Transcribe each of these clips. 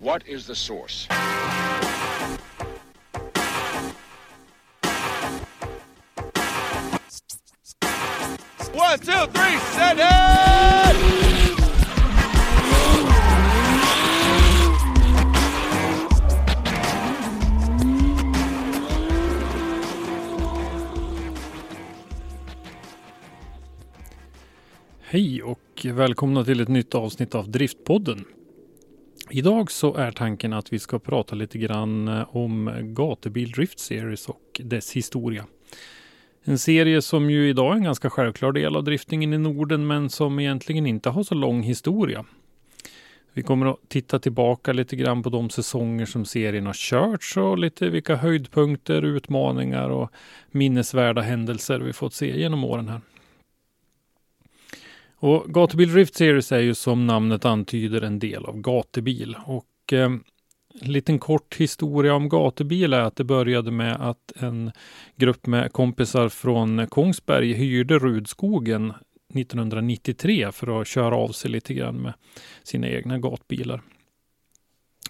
What is the source? One, two, three, set it! Hej och välkomna till ett nytt avsnitt av Driftpodden. Idag så är tanken att vi ska prata lite grann eh, om Gatubil Drift Series och dess historia. En serie som ju idag är en ganska självklar del av driftingen i Norden men som egentligen inte har så lång historia. Vi kommer att titta tillbaka lite grann på de säsonger som serien har körts och lite vilka höjdpunkter, utmaningar och minnesvärda händelser vi fått se genom åren här. Och Gatubil Drift Series är ju som namnet antyder en del av gatubil. Och eh, en liten kort historia om gatubil är att det började med att en grupp med kompisar från Kongsberg hyrde Rudskogen 1993 för att köra av sig lite grann med sina egna gatbilar.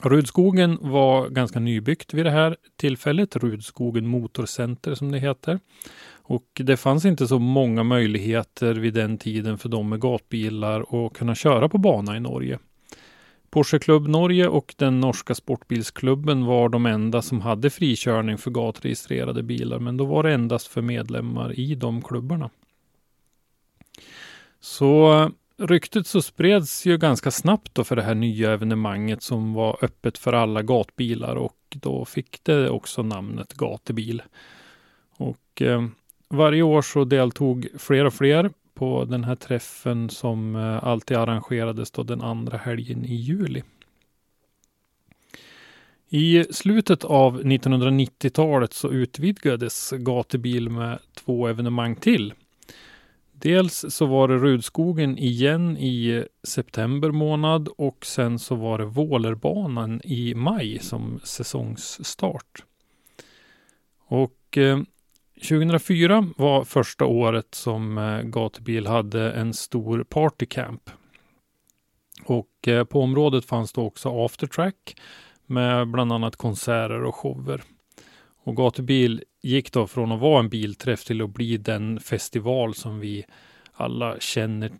Rudskogen var ganska nybyggt vid det här tillfället, Rudskogen Motorcenter som det heter. Och det fanns inte så många möjligheter vid den tiden för de med gatbilar att kunna köra på bana i Norge. Porsche Club Norge och den norska sportbilsklubben var de enda som hade frikörning för gatregistrerade bilar, men då var det endast för medlemmar i de klubbarna. Så ryktet så spreds ju ganska snabbt då för det här nya evenemanget som var öppet för alla gatbilar och då fick det också namnet gatebil. Och eh, varje år så deltog fler och fler på den här träffen som eh, alltid arrangerades då den andra helgen i juli. I slutet av 1990-talet så utvidgades gatebil med två evenemang till. Dels så var det Rudskogen igen i september månad och sen så var det Vålerbanan i maj som säsongsstart. Och eh, 2004 var första året som eh, gatubil hade en stor partycamp. Och eh, på området fanns det också aftertrack med bland annat konserter och shower. Och gatubil gick då från att vara en bilträff till att bli den festival som vi alla känner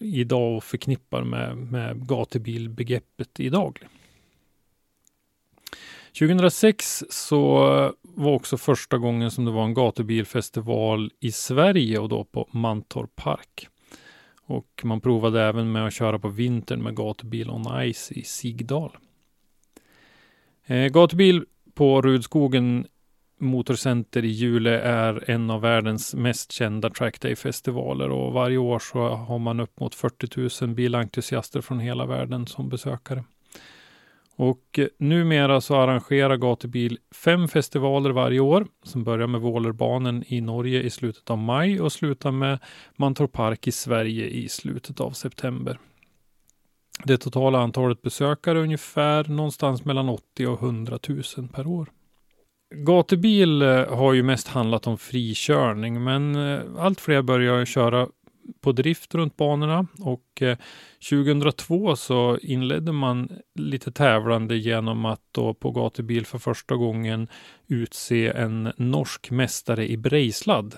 idag och förknippar med, med gatubilbegreppet idag. 2006 så var också första gången som det var en gatubilfestival i Sverige och då på Mantorp Park. Och man provade även med att köra på vintern med gatubil on ice i Sigdal. Eh, gatubil på Rudskogen Motorcenter i Jule är en av världens mest kända trackday-festivaler och varje år så har man upp mot 40 000 bilentusiaster från hela världen som besökare. Och numera så arrangerar Gatubil fem festivaler varje år som börjar med Vålerbanen i Norge i slutet av maj och slutar med Mantorp Park i Sverige i slutet av september. Det totala antalet besökare är ungefär någonstans mellan 80 och 100 000 per år. Gatubil eh, har ju mest handlat om frikörning, men eh, allt fler börjar köra på drift runt banorna och eh, 2002 så inledde man lite tävlande genom att då på gatubil för första gången utse en norsk mästare i brejsladd.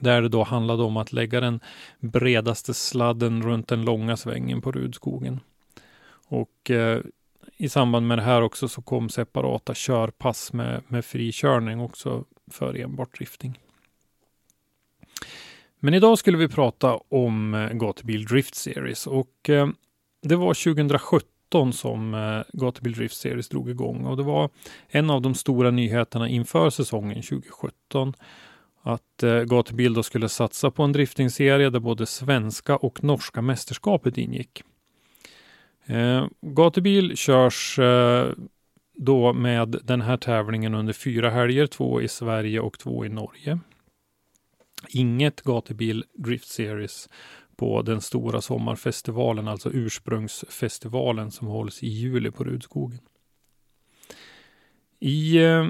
Där det då handlade om att lägga den bredaste sladden runt den långa svängen på Rudskogen. Och i samband med det här också så kom separata körpass med, med frikörning också för enbart drifting. Men idag skulle vi prata om eh, Gatubil Drift Series och eh, det var 2017 som eh, Gatubil Drift Series drog igång och det var en av de stora nyheterna inför säsongen 2017 att eh, Gatubil då skulle satsa på en driftingserie där både svenska och norska mästerskapet ingick. Eh, gatubil körs eh, då med den här tävlingen under fyra helger, två i Sverige och två i Norge. Inget gatubil Drift Series på den stora sommarfestivalen, alltså ursprungsfestivalen som hålls i juli på Rudskogen. I eh,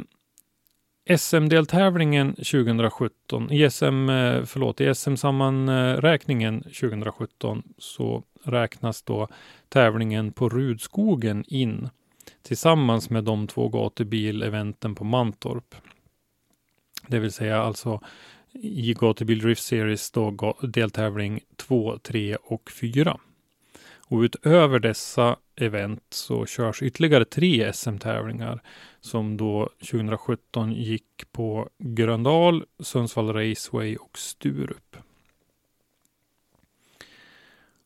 SM-deltävlingen 2017, i SM, eh, förlåt, i SM-sammanräkningen 2017 så räknas då tävlingen på Rudskogen in tillsammans med de två gatubileventen på Mantorp. Det vill säga alltså i Gatubil Drift Series då deltävling 2, 3 och 4. Och utöver dessa event så körs ytterligare tre SM-tävlingar som då 2017 gick på Gröndal, Sundsvall Raceway och Sturup.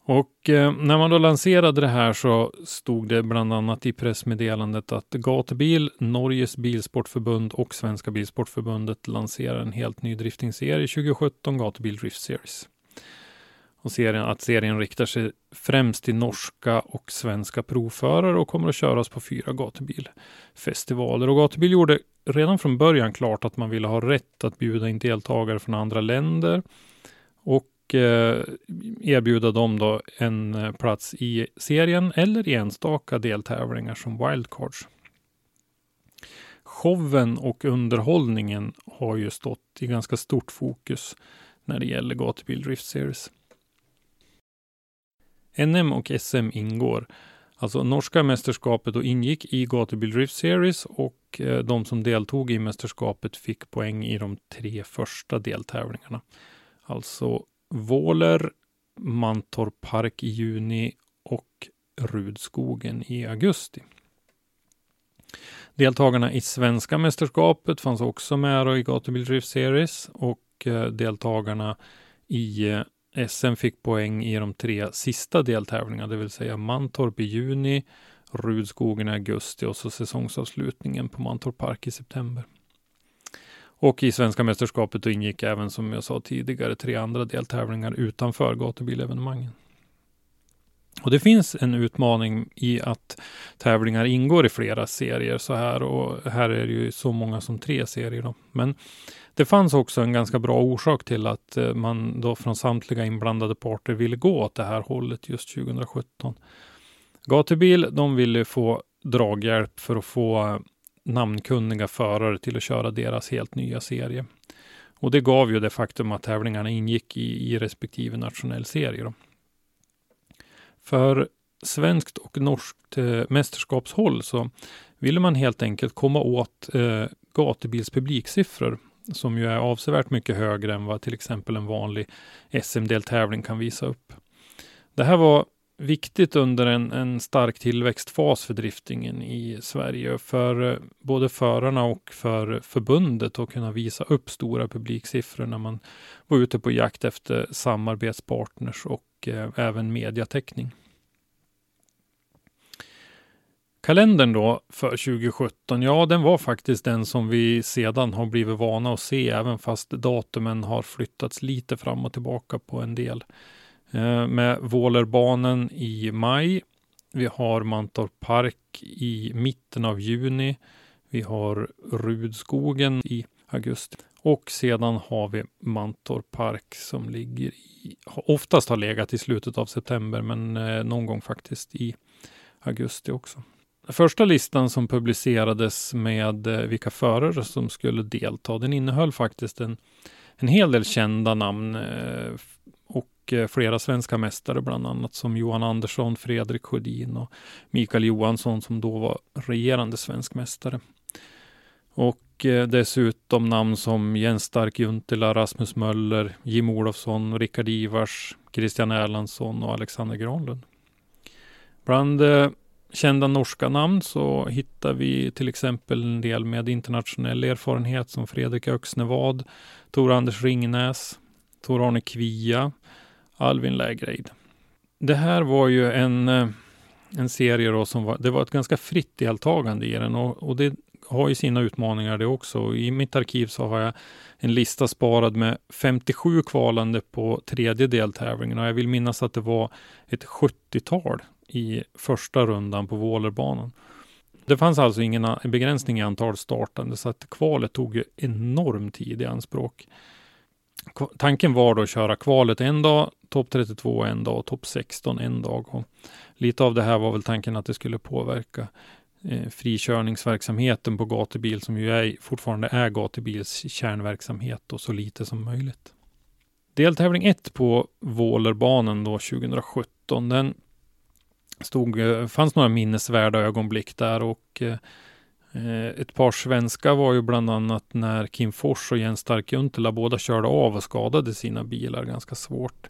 Och eh, när man då lanserade det här så stod det bland annat i pressmeddelandet att Gatubil, Norges bilsportförbund och Svenska bilsportförbundet lanserar en helt ny driftingserie 2017, Gatubil Drift Series. Och serien, att serien riktar sig främst till norska och svenska provförare och kommer att köras på fyra gatubilfestivaler. Och Gatubil gjorde redan från början klart att man ville ha rätt att bjuda in deltagare från andra länder och eh, erbjuda dem då en eh, plats i serien eller i enstaka deltävlingar som wildcards. Showen och underhållningen har ju stått i ganska stort fokus när det gäller Gatubil Drift Series. NM och SM ingår. Alltså norska mästerskapet och ingick i Gatubil Drift Series och eh, de som deltog i mästerskapet fick poäng i de tre första deltävlingarna. Alltså Våler, Mantorp Park i juni och Rudskogen i augusti. Deltagarna i svenska mästerskapet fanns också med i Gatubil Drift Series och eh, deltagarna i eh, SM fick poäng i de tre sista deltävlingarna, det vill säga Mantorp i juni, Rudskogen i augusti och så säsongsavslutningen på Mantorp Park i september. Och i svenska mästerskapet ingick även som jag sa tidigare tre andra deltävlingar utanför gatubilevenemangen. Och det finns en utmaning i att tävlingar ingår i flera serier så här och här är det ju så många som tre serier. Då. Men det fanns också en ganska bra orsak till att eh, man då från samtliga inblandade parter ville gå åt det här hållet just 2017. Gatubil, de ville få draghjälp för att få eh, namnkunniga förare till att köra deras helt nya serie. Och det gav ju det faktum att tävlingarna ingick i, i respektive nationell serie. Då. För svenskt och norskt eh, mästerskapshåll så ville man helt enkelt komma åt eh, gatubils publiksiffror som ju är avsevärt mycket högre än vad till exempel en vanlig SM-deltävling kan visa upp. Det här var viktigt under en, en stark tillväxtfas för driftingen i Sverige för eh, både förarna och för förbundet att kunna visa upp stora publiksiffror när man var ute på jakt efter samarbetspartners och eh, även mediatäckning. Kalendern då för 2017, ja den var faktiskt den som vi sedan har blivit vana att se, även fast datumen har flyttats lite fram och tillbaka på en del. Eh, med Vålerbanen i maj. Vi har Mantorp Park i mitten av juni. Vi har Rudskogen i augusti. Och sedan har vi Mantorp Park som ligger i, oftast har legat i slutet av september, men eh, någon gång faktiskt i augusti också. Första listan som publicerades med eh, vilka förare som skulle delta, den innehöll faktiskt en, en hel del kända namn eh, och flera svenska mästare, bland annat som Johan Andersson, Fredrik Sjödin och Mikael Johansson som då var regerande svensk mästare. Och och eh, dessutom namn som Jens Stark Juntila, Rasmus Möller, Jim Olofsson, Rickard Ivars, Christian Erlandsson och Alexander Granlund. Bland eh, kända norska namn så hittar vi till exempel en del med internationell erfarenhet som Fredrik Öxnevad, Tor Anders Ringnäs, Tor-Arne Kvia, Alvin Lägreid. Det här var ju en, eh, en serie då som var, det var ett ganska fritt deltagande i den och, och det har ju sina utmaningar det också. I mitt arkiv så har jag en lista sparad med 57 kvalande på tredje deltävlingen och jag vill minnas att det var ett 70-tal i första rundan på Vålerbanan. Det fanns alltså ingen begränsning i antal startande så att kvalet tog ju enorm tid i anspråk. Tanken var då att köra kvalet en dag, topp 32 en dag och topp 16 en dag. Och lite av det här var väl tanken att det skulle påverka eh, frikörningsverksamheten på gatubil som ju är, fortfarande är gatubils kärnverksamhet och så lite som möjligt. Deltävling 1 på Vålerbanan då 2017, den stod, eh, fanns några minnesvärda ögonblick där och eh, eh, ett par svenska var ju bland annat när Kim Fors och Jens Stark Juntila båda körde av och skadade sina bilar ganska svårt.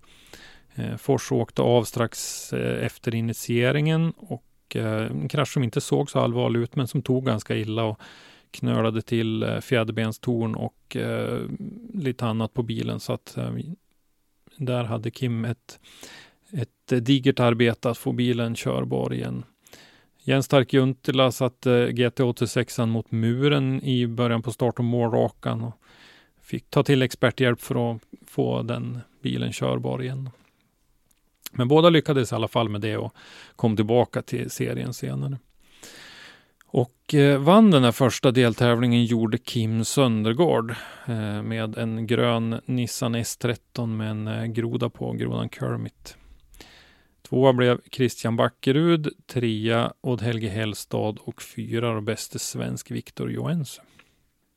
Eh, Fors åkte av strax eh, efter initieringen och och eh, en krasch som inte såg så allvarlig ut men som tog ganska illa och knölade till eh, fjäderbenstorn och eh, lite annat på bilen så att där hade Kim ett ett digert arbete att få bilen körbar igen. Jens Stark Juntila satte GT86 mot muren i början på start och målrakan och fick ta till experthjälp för att få den bilen körbar igen. Men båda lyckades i alla fall med det och kom tillbaka till serien senare. Och eh, vann den här första deltävlingen gjorde Kim Söndergaard eh, med en grön Nissan S13 med en eh, groda på, grodan Kermit. Tvåa blev Christian Backerud, trea Odd Helge Hellstad och fyra och bäste svensk Viktor Joensuu.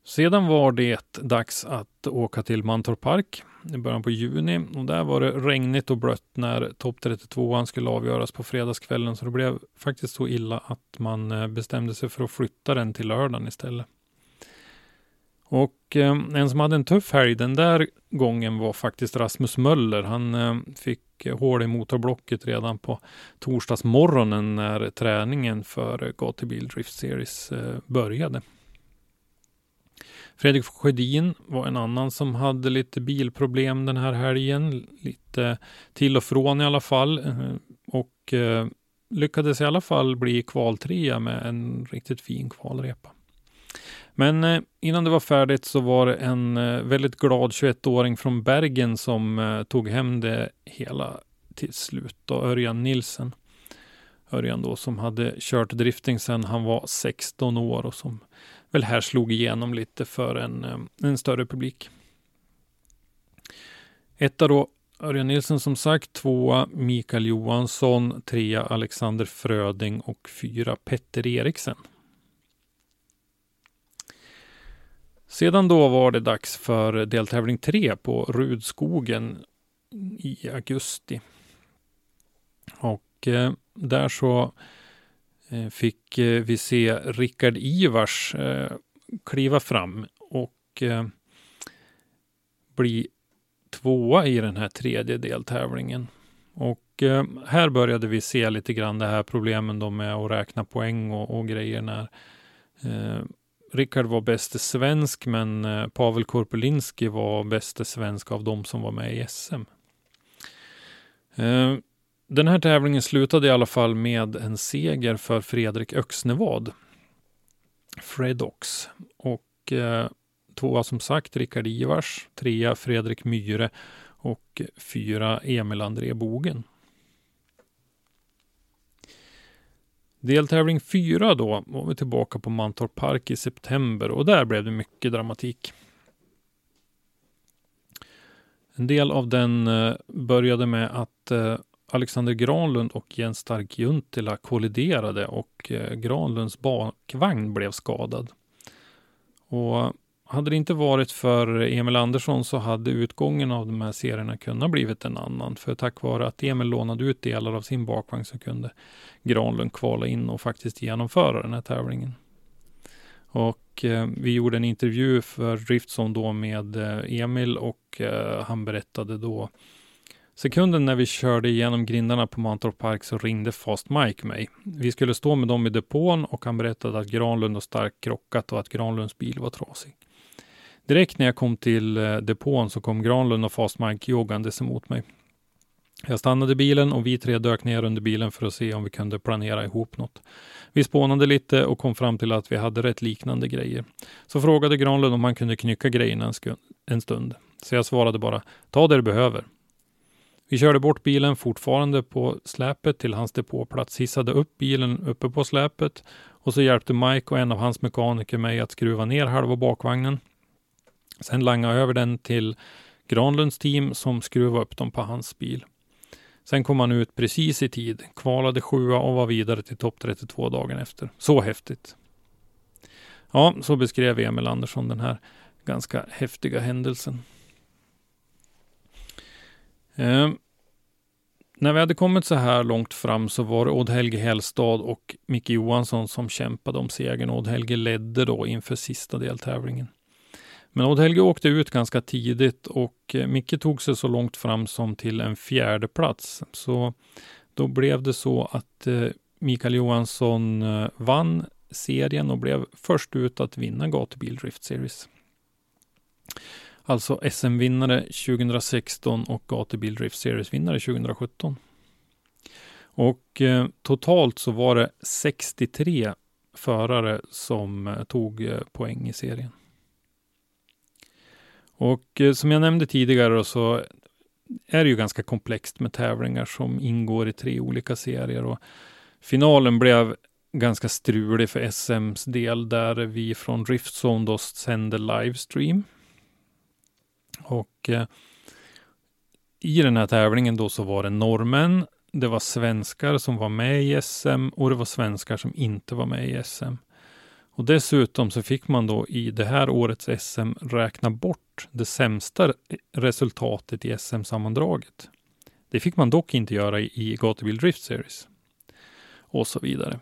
Sedan var det dags att åka till Mantorp Park i början på juni och där var det regnigt och blött när topp 32 skulle avgöras på fredagskvällen så det blev faktiskt så illa att man eh, bestämde sig för att flytta den till lördagen istället. Och eh, en som hade en tuff helg den där gången var faktiskt Rasmus Möller. Han eh, fick hål i motorblocket redan på torsdagsmorgonen när träningen för Gatubil Drift Series eh, började. Fredrik Sjödin var en annan som hade lite bilproblem den här helgen. Lite till och från i alla fall. Eh, och eh, lyckades i alla fall bli kvaltrea med en riktigt fin kvalrepa. Men eh, innan det var färdigt så var det en väldigt glad 21-åring från Bergen som tog hem det hela till slut. Då, Örjan Nilsen. Örjan då som hade kört drifting sedan han var 16 år och som väl här slog igenom lite för en, eh, en större publik. Etta då Örjan Nilsson som sagt, tvåa Mikael Johansson, trea Alexander Fröding och fyra Petter Eriksen. Sedan då var det dags för deltävling 3 på Rudskogen i augusti. Och eh, där så Eh, fick eh, vi se Rickard Ivars eh, kliva fram och bli tvåa i den här tredje deltävlingen. Och här började vi se lite grann det här problemen då med att räkna poäng och, och grejer när Rickard var bäste svensk, men Pavel Korpulinski var bäste svensk av de som var med i SM. Den här tävlingen slutade i alla fall med en seger för Fredrik Öxnevad. Fredox. Och eh, tvåa som sagt Rickard Ivars, trea Fredrik Myre och fyra Emil André Bogen. Deltävling fyra då var vi tillbaka på Mantorp Park i september och där blev det mycket dramatik. En del av den eh, började med att eh, Alexander Granlund och Jens Stark Juntila kolliderade och eh, Granlunds bakvagn blev skadad. Och hade det inte varit för Emil Andersson så hade utgången av de här serierna kunnat blivit en annan. För tack vare att Emil lånade ut delar av sin bakvagn så kunde Granlund kvala in och faktiskt genomföra den här tävlingen. Och eh, vi gjorde en intervju för Driftzone då med eh, Emil och eh, han berättade då Sekunden när vi körde igenom grindarna på Mantorp Park så ringde Fast Mike mig. Vi skulle stå med dem i depån och han berättade att Granlund och Stark krockat och att Granlunds bil var trasig. Direkt när jag kom till eh, depån så kom Granlund och Fast Mike joggandes emot mig. Jag stannade bilen och vi tre dök ner under bilen för att se om vi kunde planera ihop något. Vi spånade lite och kom fram till att vi hade rätt liknande grejer. Så frågade Granlund om han kunde knycka grejerna en stund. Så jag svarade bara, ta det du behöver. Vi körde bort bilen fortfarande på släpet till hans depåplats, hissade upp bilen uppe på släpet och så hjälpte Mike och en av hans mekaniker mig att skruva ner halva bakvagnen. Sen langade jag över den till Granlunds team som skruvade upp dem på hans bil. Sen kom han ut precis i tid, kvalade sjua och var vidare till topp 32 dagen efter. Så häftigt. Ja, så beskrev Emil Andersson den här ganska häftiga händelsen. Eh, när vi hade kommit så här långt fram så var det Odd-Helge Hellstad och Micke Johansson som kämpade om segern. Odd-Helge ledde då inför sista deltävlingen. Men Odd-Helge åkte ut ganska tidigt och eh, Micke tog sig så långt fram som till en fjärde plats. Så då blev det så att eh, Mikael Johansson eh, vann serien och blev först ut att vinna Gatubil Drift Series. Alltså SM-vinnare 2016 och Gatubil Drift Series-vinnare 2017. Och eh, totalt så var det 63 förare som eh, tog eh, poäng i serien. Och eh, som jag nämnde tidigare så är det ju ganska komplext med tävlingar som ingår i tre olika serier. Och finalen blev ganska strulig för SMs del där vi från Driftzone då sände livestream. Och eh, i den här tävlingen då så var det norrmän, det var svenskar som var med i SM och det var svenskar som inte var med i SM. Och dessutom så fick man då i det här årets SM räkna bort det sämsta resultatet i SM-sammandraget. Det fick man dock inte göra i, Gatubil Drift Series. Och så vidare.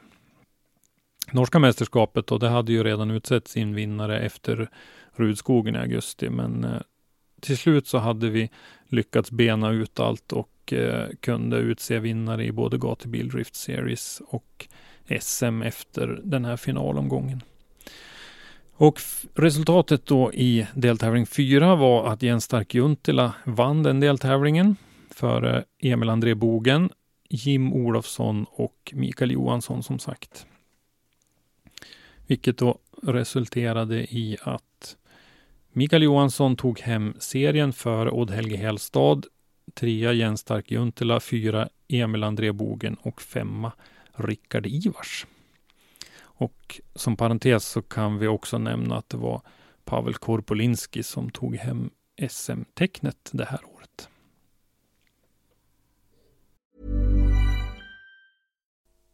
Norska mästerskapet och det hade ju redan utsett sin vinnare efter Rudskogen i augusti, men eh, till slut så hade vi lyckats bena ut allt och eh, kunde utse vinnare i både Gatubil Drift Series och SM efter den här finalomgången. Och resultatet då i deltävling 4 var att Jens Stark Juntila vann den deltävlingen före Emil André Bogen, Jim Olofsson och Mikael Johansson som sagt. Vilket då resulterade i att Mikael Johansson tog hem serien för Odd Helge Hellstad, trea Jens Stark Juntela, fyra Emil André Bogen och femma Rickard Ivars. Och som parentes så kan vi också nämna att det var Pavel Korpolinski som tog hem SM-tecknet det här året.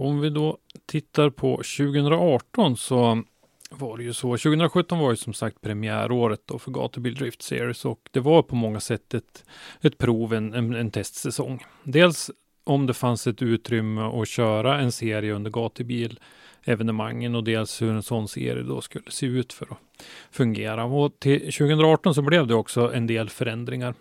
Om vi då tittar på 2018 så var det ju så. 2017 var ju som sagt premiäråret då för Gatubil Drift Series och det var på många sätt ett, ett prov, en, en, en testsäsong. Dels om det fanns ett utrymme att köra en serie under gatubil evenemangen och dels hur en sån serie då skulle se ut för att fungera. Och till 2018 så blev det också en del förändringar.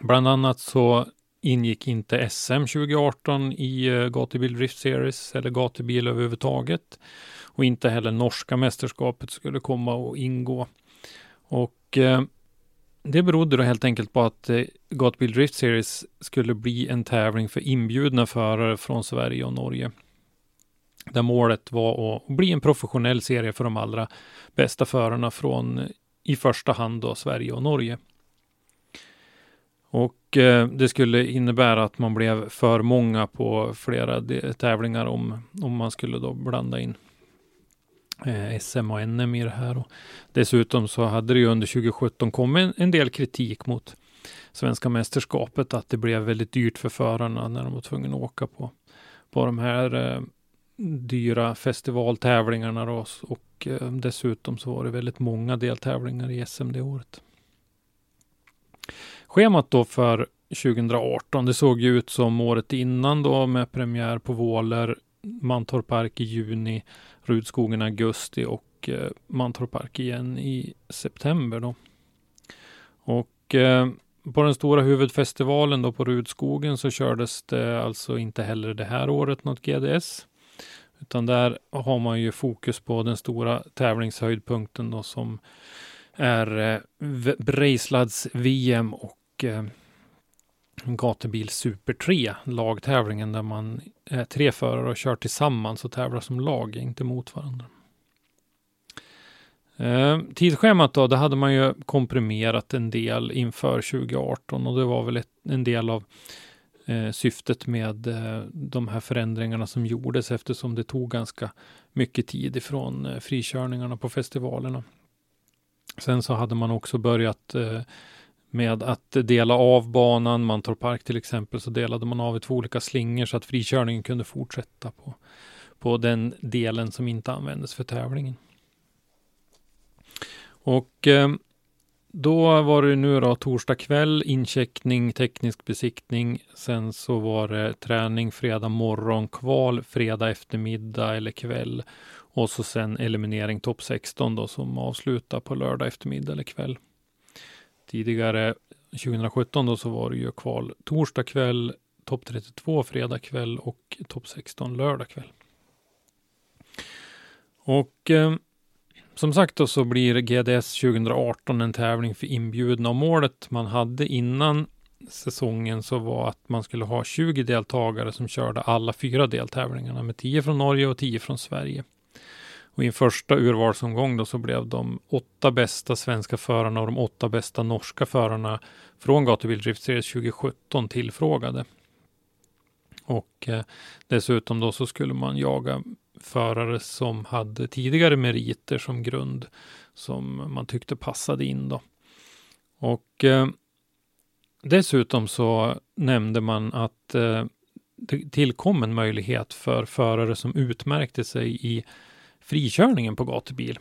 Bland annat så ingick inte SM 2018 i eh, Gatubil Drift Series eller gatubil överhuvudtaget. Och inte heller norska mästerskapet skulle komma att ingå. Och eh, det berodde då helt enkelt på att eh, Gatubil Drift Series skulle bli en tävling för inbjudna förare från Sverige och Norge. Där målet var att bli en professionell serie för de allra bästa förarna från eh, i första hand då Sverige och Norge. Och eh, det skulle innebära att man blev för många på flera tävlingar om, om man skulle då blanda in eh, SM och NM i det här. Och dessutom så hade det ju under 2017 kommit en, en del kritik mot Svenska mästerskapet att det blev väldigt dyrt för förarna när de var tvungna att åka på, på de här eh, dyra festivaltävlingarna då, och eh, dessutom så var det väldigt många deltävlingar i SM det året. Schemat då för 2018, det såg ju ut som året innan då med premiär på Våler, Mantorp Park i juni, Rudskogen i augusti och eh, Mantorp Park igen i september då. Och eh, på den stora huvudfestivalen då på Rudskogen så kördes det alltså inte heller det här året något GDS. Utan där har man ju fokus på den stora tävlingshöjdpunkten då som är eh, Breislads VM och eh, Gatubil Super 3, lagtävlingen där man är tre förare och kör tillsammans och tävlar som lag, inte mot varandra. Eh, tidsschemat då, det hade man ju komprimerat en del inför 2018 och det var väl ett, en del av eh, syftet med eh, de här förändringarna som gjordes eftersom det tog ganska mycket tid ifrån eh, frikörningarna på festivalerna. Sen så hade man också börjat eh, med att dela av banan. Mantorp Park till exempel så delade man av i två olika slingor så att frikörningen kunde fortsätta på, på den delen som inte användes för tävlingen. Och eh, då var det nu då torsdag kväll, incheckning, teknisk besiktning. Sen så var det träning fredag morgon, kval fredag eftermiddag eller kväll. Och så sen eliminering topp 16 då som avslutar på lördag eftermiddag eller kväll. Tidigare 2017 då så var det ju kval torsdag kväll, topp 32 fredag kväll och topp 16 lördag kväll. Och eh, som sagt då så blir GDS 2018 en tävling för inbjudna och målet man hade innan säsongen så var att man skulle ha 20 deltagare som körde alla fyra deltävlingarna med 10 från Norge och 10 från Sverige. Och i en första urvalsomgång då så blev de åtta bästa svenska förarna och de åtta bästa norska förarna från Gatubil Series 2017 tillfrågade. Och eh, dessutom då så skulle man jaga förare som hade tidigare meriter som grund som man tyckte passade in då. Och eh, dessutom så nämnde man att eh, det tillkom en möjlighet för förare som utmärkte sig i frikörningen på gatubil.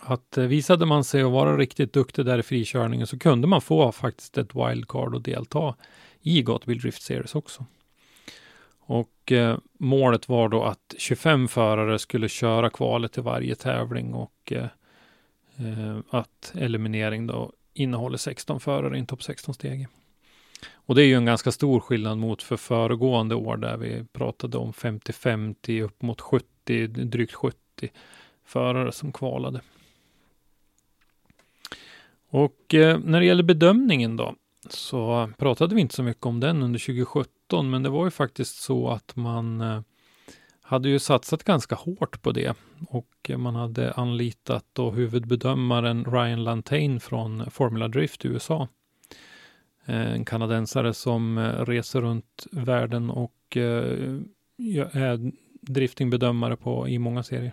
Att eh, visade man sig att vara riktigt duktig där i frikörningen så kunde man få faktiskt ett wildcard och delta i Gatubil Drift Series också. Och eh, målet var då att 25 förare skulle köra kvalet till varje tävling och eh, eh att eliminering då innehåller 16 förare i en topp 16-stege. Och det är ju en ganska stor skillnad mot för föregående år där vi pratade om 50-50 upp mot 70, drygt 70 förare som kvalade. Och eh, när det gäller bedömningen då så pratade vi inte så mycket om den under 2017, men det var ju faktiskt så att man eh, hade ju satsat ganska hårt på det och eh, man hade anlitat då huvudbedömaren Ryan Lantain från Formula Drift i USA. Eh, en kanadensare som eh, reser runt världen och är driftingbedömare på, i många serier.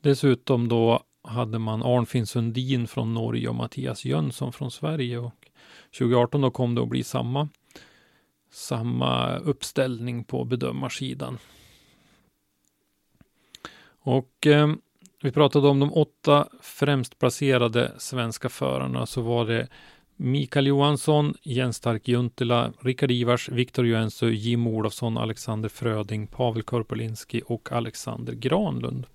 Dessutom då hade man Arnfinn Sundin från Norge och Mattias Jönsson från Sverige. Och 2018 då kom det att bli samma, samma uppställning på bedömarsidan. Och eh, vi pratade om de åtta främst placerade svenska förarna så var det Mikael Johansson, Jens Stark Juntila, Rickard Ivars, Viktor Joensuu, Jim Olofsson, Alexander Fröding, Pavel Korpolinski och Alexander Granlund.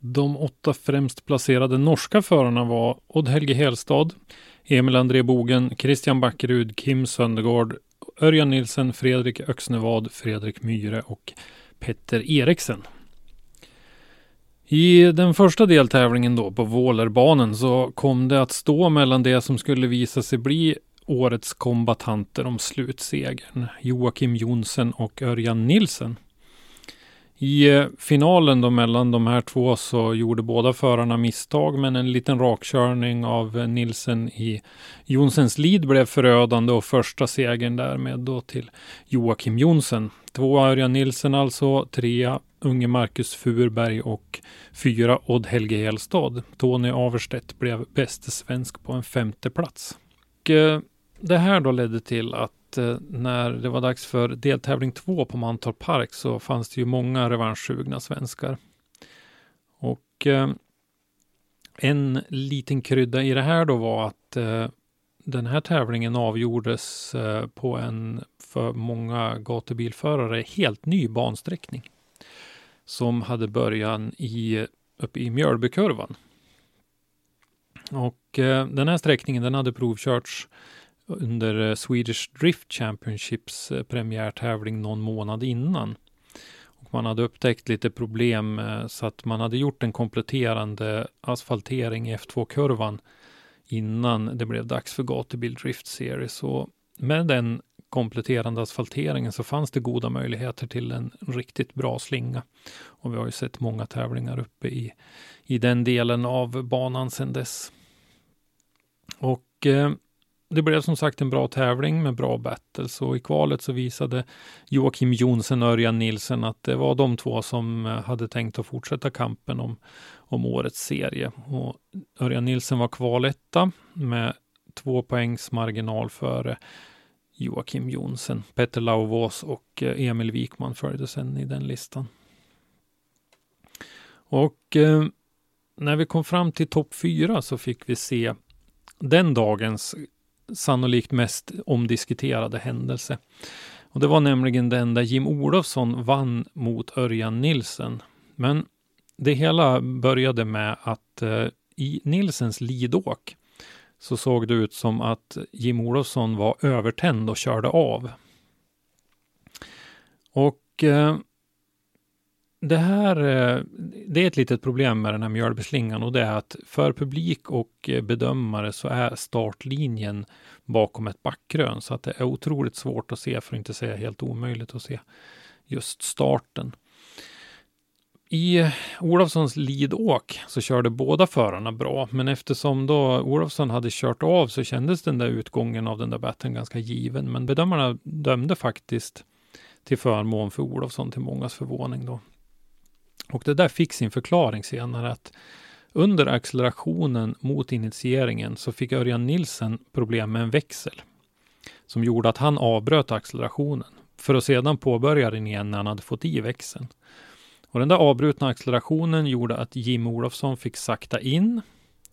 De åtta främst placerade norska förarna var Odd Helge Helstad, Emil André Bogen, Christian Backerud, Kim Söndergaard, Örjan Nilsen, Fredrik Öxnevad, Fredrik Myhre och Petter Eriksen. I den första deltävlingen då på Vålerbanen så kom det att stå mellan det som skulle visa sig bli årets kombatanter om slutsegern. Joakim Jonsen och Örjan Nilsen. I eh, finalen då mellan de här två så gjorde båda förarna misstag men en liten rakkörning av eh, Nilsen i Jonsens lead blev förödande och första segern därmed då till Joakim Jonsen. Två Örjan Nilsen alltså, trea unge Marcus Furberg och fyra Odd Helge Helstad. Tony Averstedt blev bäste svensk på en femte plats. Och, eh, det här då ledde till att Eh, när det var dags för deltävling två på Mantorp Park så fanns det ju många revanschsugna svenskar. Och eh, en liten krydda i det här då var att eh, den här tävlingen avgjordes på en för många gatubilförare helt ny bansträckning. Som hade början i, uppe i Mjölbykurvan. Och eh, den här sträckningen den hade provkörts under eh, Swedish Drift Championships eh, premiärtävling någon månad innan. Och man hade upptäckt lite problem eh, så att man hade gjort en kompletterande asfaltering i F2-kurvan innan det blev dags för gatubil Drift Series. Och med den kompletterande asfalteringen så fanns det goda möjligheter till en riktigt bra slinga. Och vi har ju sett många tävlingar uppe i, i den delen av banan sedan dess. Och eh, det blev som sagt en bra tävling med bra battles och i kvalet så visade Joakim Jonsen och Örjan Nilsen att det var de två som eh, hade tänkt att fortsätta kampen om, om årets serie. Och Örjan Nilsen var kvaletta med två poängs marginal före Joakim Jonsen. Petter Lauvås och eh, Emil Wikman följde sen i den listan. Och eh, när vi kom fram till topp fyra så fick vi se den dagens sannolikt mest omdiskuterade händelse. Och det var nämligen den där Jim Olofsson vann mot Örjan Nilsen. Men det hela började med att eh, i Nilsens lidåk så såg det ut som att Jim Olofsson var övertänd och körde av. Och eh, det här eh, det är ett litet problem med den här mjölbeslingan och det är att för publik och eh, bedömare så är startlinjen bakom ett backkrön så att det är otroligt svårt att se, för att inte säga helt omöjligt att se just starten. I eh, Olofssons lidåk så körde båda förarna bra, men eftersom då Olofsson hade kört av så kändes den där utgången av den där batten ganska given. Men bedömarna dömde faktiskt till förmån för Olofsson till mångas förvåning då. Och det där fick sin förklaring senare att under accelerationen mot initieringen så fick Örjan Nilsen problem med en växel som gjorde att han avbröt accelerationen för att sedan påbörja den igen när han hade fått i växeln. Och den där avbrutna accelerationen gjorde att Jim Olofsson fick sakta in.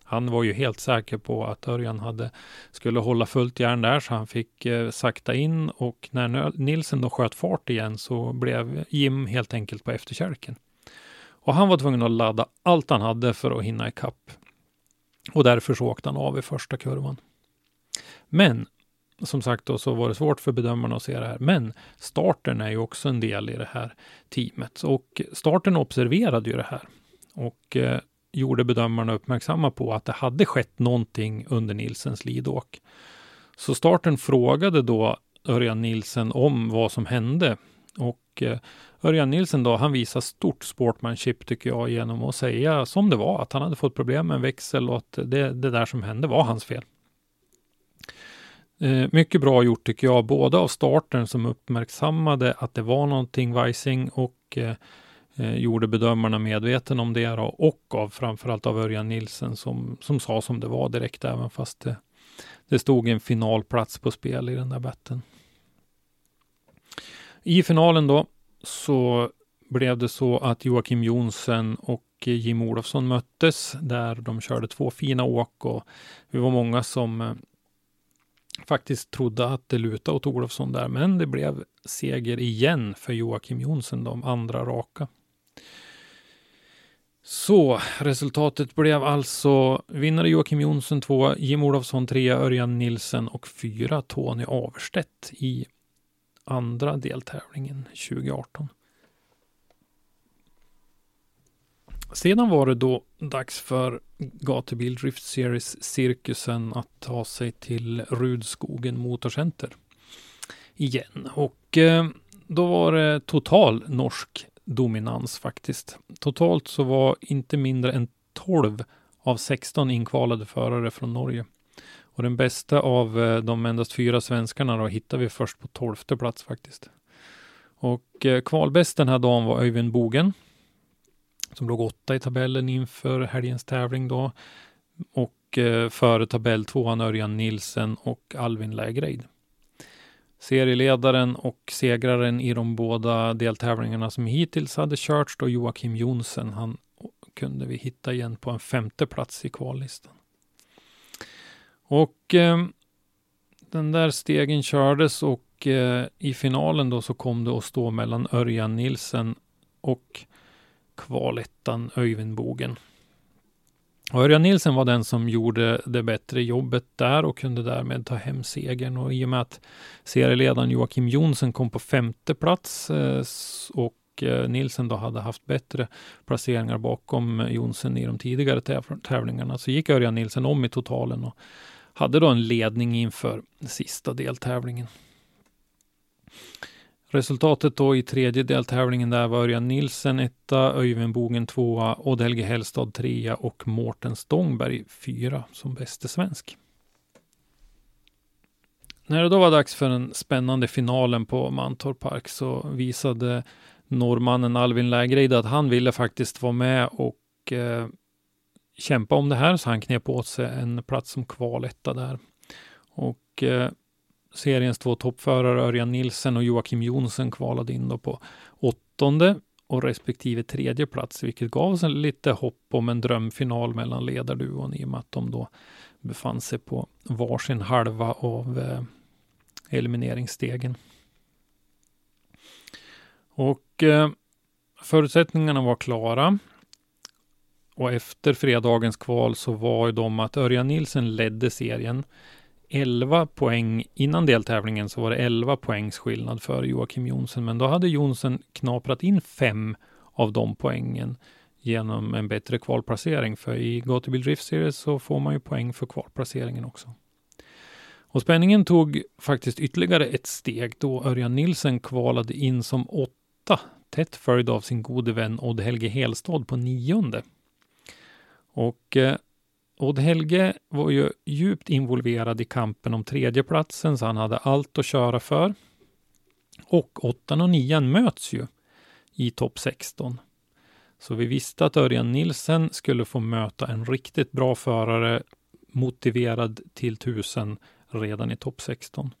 Han var ju helt säker på att Örjan hade, skulle hålla fullt järn där, så han fick eh, sakta in och när Nilsen då sköt fart igen så blev Jim helt enkelt på efterkälken. Och han var tvungen att ladda allt han hade för att hinna ikapp. Och därför så åkte han av i första kurvan. Men som sagt då så var det svårt för bedömarna att se det här. Men starten är ju också en del i det här teamet och starten observerade ju det här och eh, gjorde bedömarna uppmärksamma på att det hade skett någonting under Nilsens lidåk. Så starten frågade då Örjan Nilsen om vad som hände och eh, Örjan Nilsen då, han visar stort sportmanship tycker jag genom att säga som det var, att han hade fått problem med en växel och att det, det där som hände var hans fel. Eh, mycket bra gjort tycker jag, både av starten som uppmärksammade att det var någonting vajsing och eh, eh, gjorde bedömarna medveten om det då, och av framförallt av Örjan Nilsen som, som sa som det var direkt, även fast det, det stod en finalplats på spel i den där betten. I finalen då så blev det så att Joakim Jonsen och Jim Olofsson möttes där de körde två fina åk och vi var många som eh, faktiskt trodde att det lutade åt Olofsson där, men det blev seger igen för Joakim Jonsson, de andra raka. Så resultatet blev alltså vinnare Joakim Jonsson 2, Jim Olofsson 3, Örjan Nilsen och 4 Tony Averstedt i andra deltävlingen 2018. Sedan var det då dags för Gatubil Drift Series-cirkusen att ta sig till Rudskogen Motorcenter igen. Och eh, då var det total norsk dominans faktiskt. Totalt så var inte mindre än 12 av 16 inkvalade förare från Norge. Och den bästa av eh, de endast fyra svenskarna då hittar vi först på tolfte plats faktiskt. Och eh, kvalbäst den här dagen var Öyvind Bogen som låg åtta i tabellen inför helgens tävling då. Och eh, före tabell tvåan Örjan Nilsen och Alvin Lägreid. Serieledaren och segraren i de båda deltävlingarna som hittills hade körts då Joakim Jonsen. Han kunde vi hitta igen på en femte plats i kvallistan. Och eh, den där stegen kördes och eh, i finalen då så kom det att stå mellan Örjan Nilsen och kvalettan Öyvindbogen. Örjan Nilsen var den som gjorde det bättre jobbet där och kunde därmed ta hem segern. Och i och med att serieledaren Joakim Jonsson kom på femte plats eh, och eh, Nilsen då hade haft bättre placeringar bakom Jonsson i de tidigare tävlingarna så gick Örjan Nilsen om i totalen och hade då en ledning inför sista deltävlingen. Resultatet då i tredje deltävlingen där var Örjan Nilsen etta, Öyvind Bogen tvåa, Odd Helge Hellstad trea och Mårten Stångberg fyra som bäste svensk. När det då var dags för den spännande finalen på Mantorp Park så visade norrmannen Alvin Lägreid att han ville faktiskt vara med och eh, kämpa om det här, så han knep åt sig en plats som kvaletta där. Och eh, seriens två toppförare Örjan Nilsen och Joakim Jonsson kvalade in då på åttonde och respektive tredje plats, vilket gav oss lite hopp om en drömfinal mellan ledarduon i och med att de då befann sig på varsin halva av eh, elimineringsstegen. Och eh, förutsättningarna var klara. Och efter fredagens kval så var ju de att Örjan Nilsen ledde serien 11 poäng. Innan deltävlingen så var det 11 poängs skillnad för Joakim Jonsson, men då hade Jonsson knaprat in fem av de poängen genom en bättre kvalplacering. För i Gatubil Drift Series så får man ju poäng för kvalplaceringen också. Och spänningen tog faktiskt ytterligare ett steg då Örjan Nilsen kvalade in som åtta, tätt följd av sin gode vän Odd Helge Helstad på nionde. Och eh, Odd Helge var ju djupt involverad i kampen om tredjeplatsen, så han hade allt att köra för. Och åttan och nian möts ju i topp 16. Så vi visste att Örjan Nilsen skulle få möta en riktigt bra förare, motiverad till tusen redan i topp 16.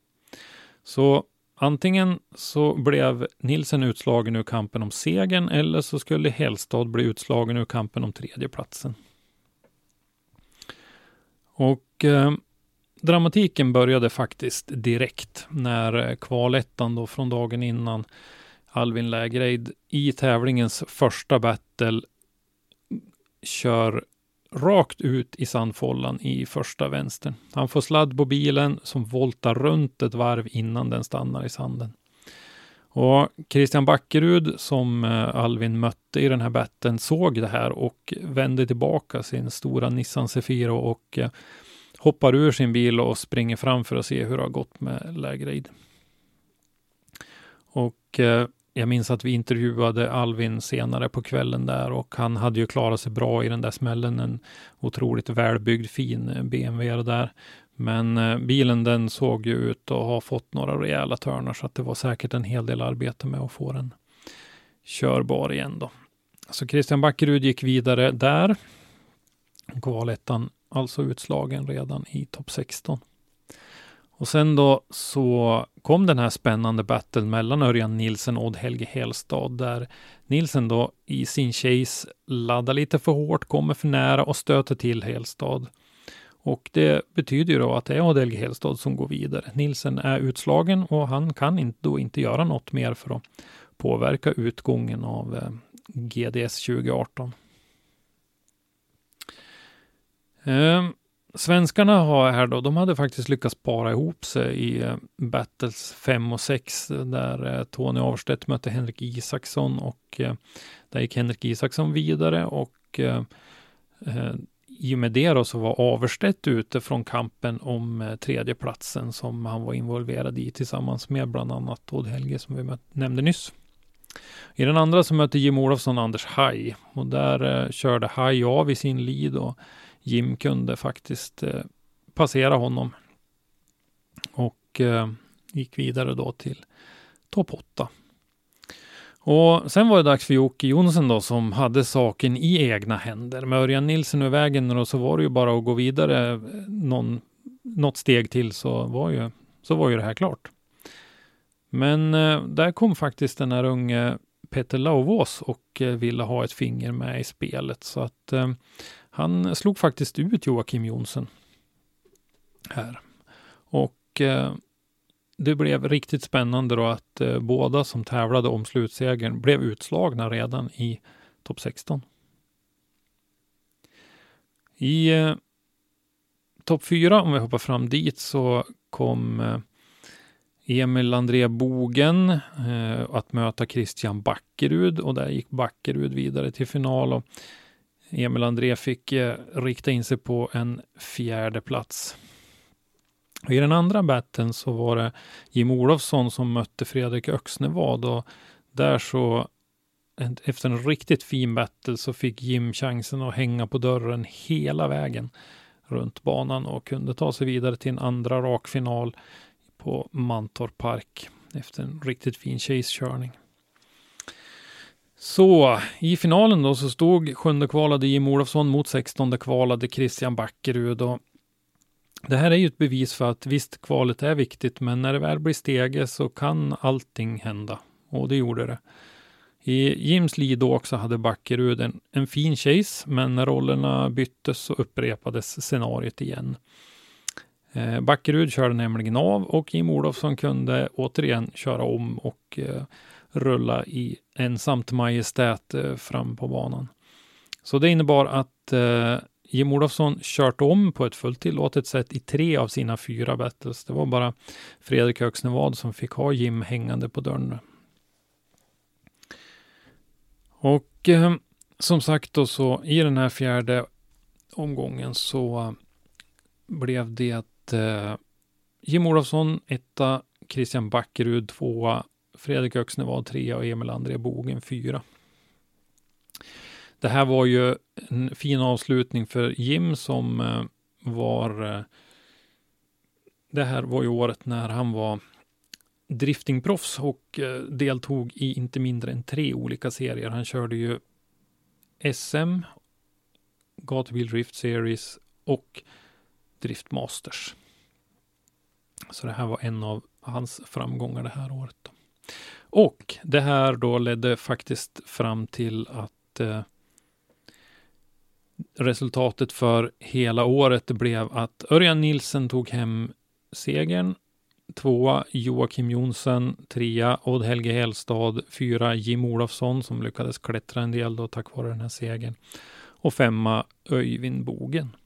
Så antingen så blev Nilsen utslagen ur kampen om segern eller så skulle Hellstad bli utslagen ur kampen om tredjeplatsen. Och eh, dramatiken började faktiskt direkt när eh, kvalettan då från dagen innan Alvin Lägreid i tävlingens första battle kör rakt ut i sandfållan i första vänstern. Han får sladd på bilen som voltar runt ett varv innan den stannar i sanden. Och Christian Backerud som eh, Alvin mötte i den här batten såg det här och vände tillbaka sin stora Nissan Sefiro och eh, hoppar ur sin bil och springer fram för att se hur det har gått med Lägreid. Och eh, jag minns att vi intervjuade Alvin senare på kvällen där och han hade ju klarat sig bra i den där smällen. En otroligt välbyggd fin BMW där. Men eh, bilen den såg ju ut att ha fått några rejäla törnar så att det var säkert en hel del arbete med att få den körbar igen då. Så Christian Backerud gick vidare där. Kvalettan alltså utslagen redan i topp 16. Och sen då så kom den här spännande battlen mellan Örjan Nilsen och Odd-Helge Helstad där Nilsen då i sin chase laddar lite för hårt, kommer för nära och stöter till Helstad. Och det betyder ju då att det är Adelge Helstad som går vidare. Nilsen är utslagen och han kan då inte göra något mer för att påverka utgången av eh, GDS 2018. Ehm, svenskarna har här då, de hade faktiskt lyckats para ihop sig i eh, Battles 5 och 6 eh, där Tony Averstedt mötte Henrik Isaksson och där gick Henrik Isaksson vidare och i och med det då så var Averstedt ute från kampen om eh, tredjeplatsen som han var involverad i tillsammans med bland annat Odd Helge som vi nämnde nyss. I den andra så mötte Jim Olofsson Anders Haj och där eh, körde Haj av i sin lead och Jim kunde faktiskt eh, passera honom. Och eh, gick vidare då till topp 8. Och sen var det dags för Jocke Jonsson då som hade saken i egna händer. Med Örjan Nilsson ur vägen och så var det ju bara att gå vidare någon, något steg till så var ju, så var ju det här klart. Men eh, där kom faktiskt den här unge Peter Lauvås och eh, ville ha ett finger med i spelet. Så att eh, han slog faktiskt ut Joakim Jonsson här. Och eh, det blev riktigt spännande då att eh, båda som tävlade om slutsegern blev utslagna redan i topp 16. I eh, topp 4, om vi hoppar fram dit, så kom eh, Emil André Bogen eh, att möta Christian Backerud och där gick Backerud vidare till final. Och Emil André fick eh, rikta in sig på en fjärde plats. I den andra batten så var det Jim Olofsson som mötte Fredrik Öxnevad och där så efter en riktigt fin battle så fick Jim chansen att hänga på dörren hela vägen runt banan och kunde ta sig vidare till en andra rakfinal på Mantorp Park efter en riktigt fin chase-körning. Så i finalen då så stod sjunde kvalade Jim Olofsson mot sextonde kvalade Christian Backerud. Och det här är ju ett bevis för att visst, kvalet är viktigt, men när det väl blir stege så kan allting hända. Och det gjorde det. I Jims Lido också hade Backerud en, en fin chase, men när rollerna byttes så upprepades scenariot igen. Eh, Backerud körde nämligen av och Jim Olofsson kunde återigen köra om och eh, rulla i ensamt majestät eh, fram på banan. Så det innebar att eh, Jim Olofsson kört om på ett fullt tillåtet sätt i tre av sina fyra battles. Det var bara Fredrik Högsnevad som fick ha Jim hängande på dörren. Och eh, som sagt då så i den här fjärde omgången så blev det eh, Jim Olofsson etta, Christian Backerud tvåa, Fredrik Öxnevad trea och Emil André Bogen fyra. Det här var ju en fin avslutning för Jim som eh, var eh, det här var ju året när han var driftingproffs och eh, deltog i inte mindre än tre olika serier. Han körde ju SM, Gatubil Drift Series och Drift Masters. Så det här var en av hans framgångar det här året. Då. Och det här då ledde faktiskt fram till att eh, resultatet för hela året blev att Örjan Nilsen tog hem segern. Tvåa Joakim Jonsson, trea Odd Helge Hellstad, fyra Jim Olofsson som lyckades klättra en del då tack vare den här segern. Och femma Öyvind Bogen.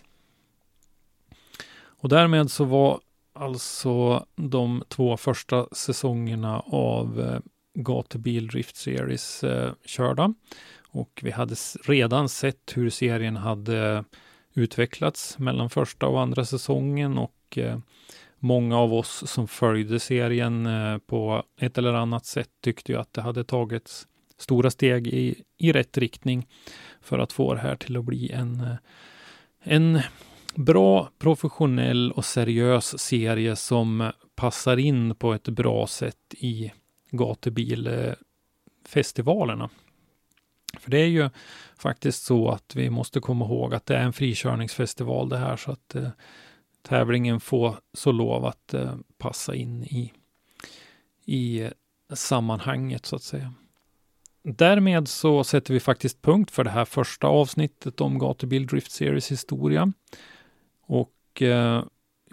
Och därmed så var alltså de två första säsongerna av eh, Gatubil Drift Series eh, körda. Och vi hade redan sett hur serien hade utvecklats mellan första och andra säsongen och eh, många av oss som följde serien eh, på ett eller annat sätt tyckte ju att det hade tagits stora steg i, i rätt riktning för att få det här till att bli en, eh, en bra, professionell och seriös serie som passar in på ett bra sätt i gatubilfestivalerna. För det är ju faktiskt så att vi måste komma ihåg att det är en frikörningsfestival det här så att eh, tävlingen får så lov att eh, passa in i, i eh, sammanhanget så att säga. Därmed så sätter vi faktiskt punkt för det här första avsnittet om Gatubil Drift Series historia. Och eh,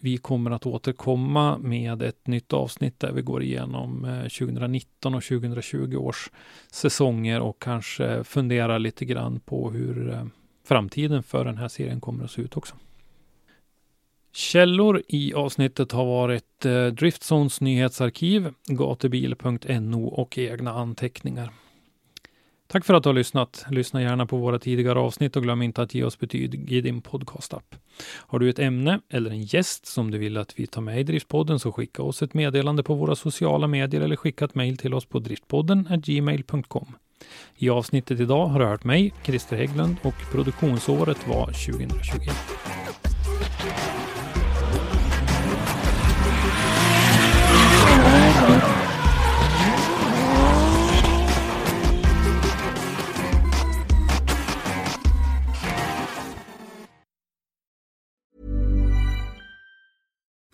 vi kommer att återkomma med ett nytt avsnitt där vi går igenom eh, 2019 och 2020 års säsonger och kanske funderar lite grann på hur eh, framtiden för den här serien kommer att se ut också. Källor i avsnittet har varit eh, Driftzones nyhetsarkiv, gatubil.no och egna anteckningar. Tack för att du har lyssnat. Lyssna gärna på våra tidigare avsnitt och glöm inte att ge oss betyg i din podcastapp. Har du ett ämne eller en gäst som du vill att vi tar med i Driftpodden så skicka oss ett meddelande på våra sociala medier eller skicka ett mejl till oss på driftpodden gmail.com. I avsnittet idag har du hört mig, Christer Hägglund och produktionsåret var 2021.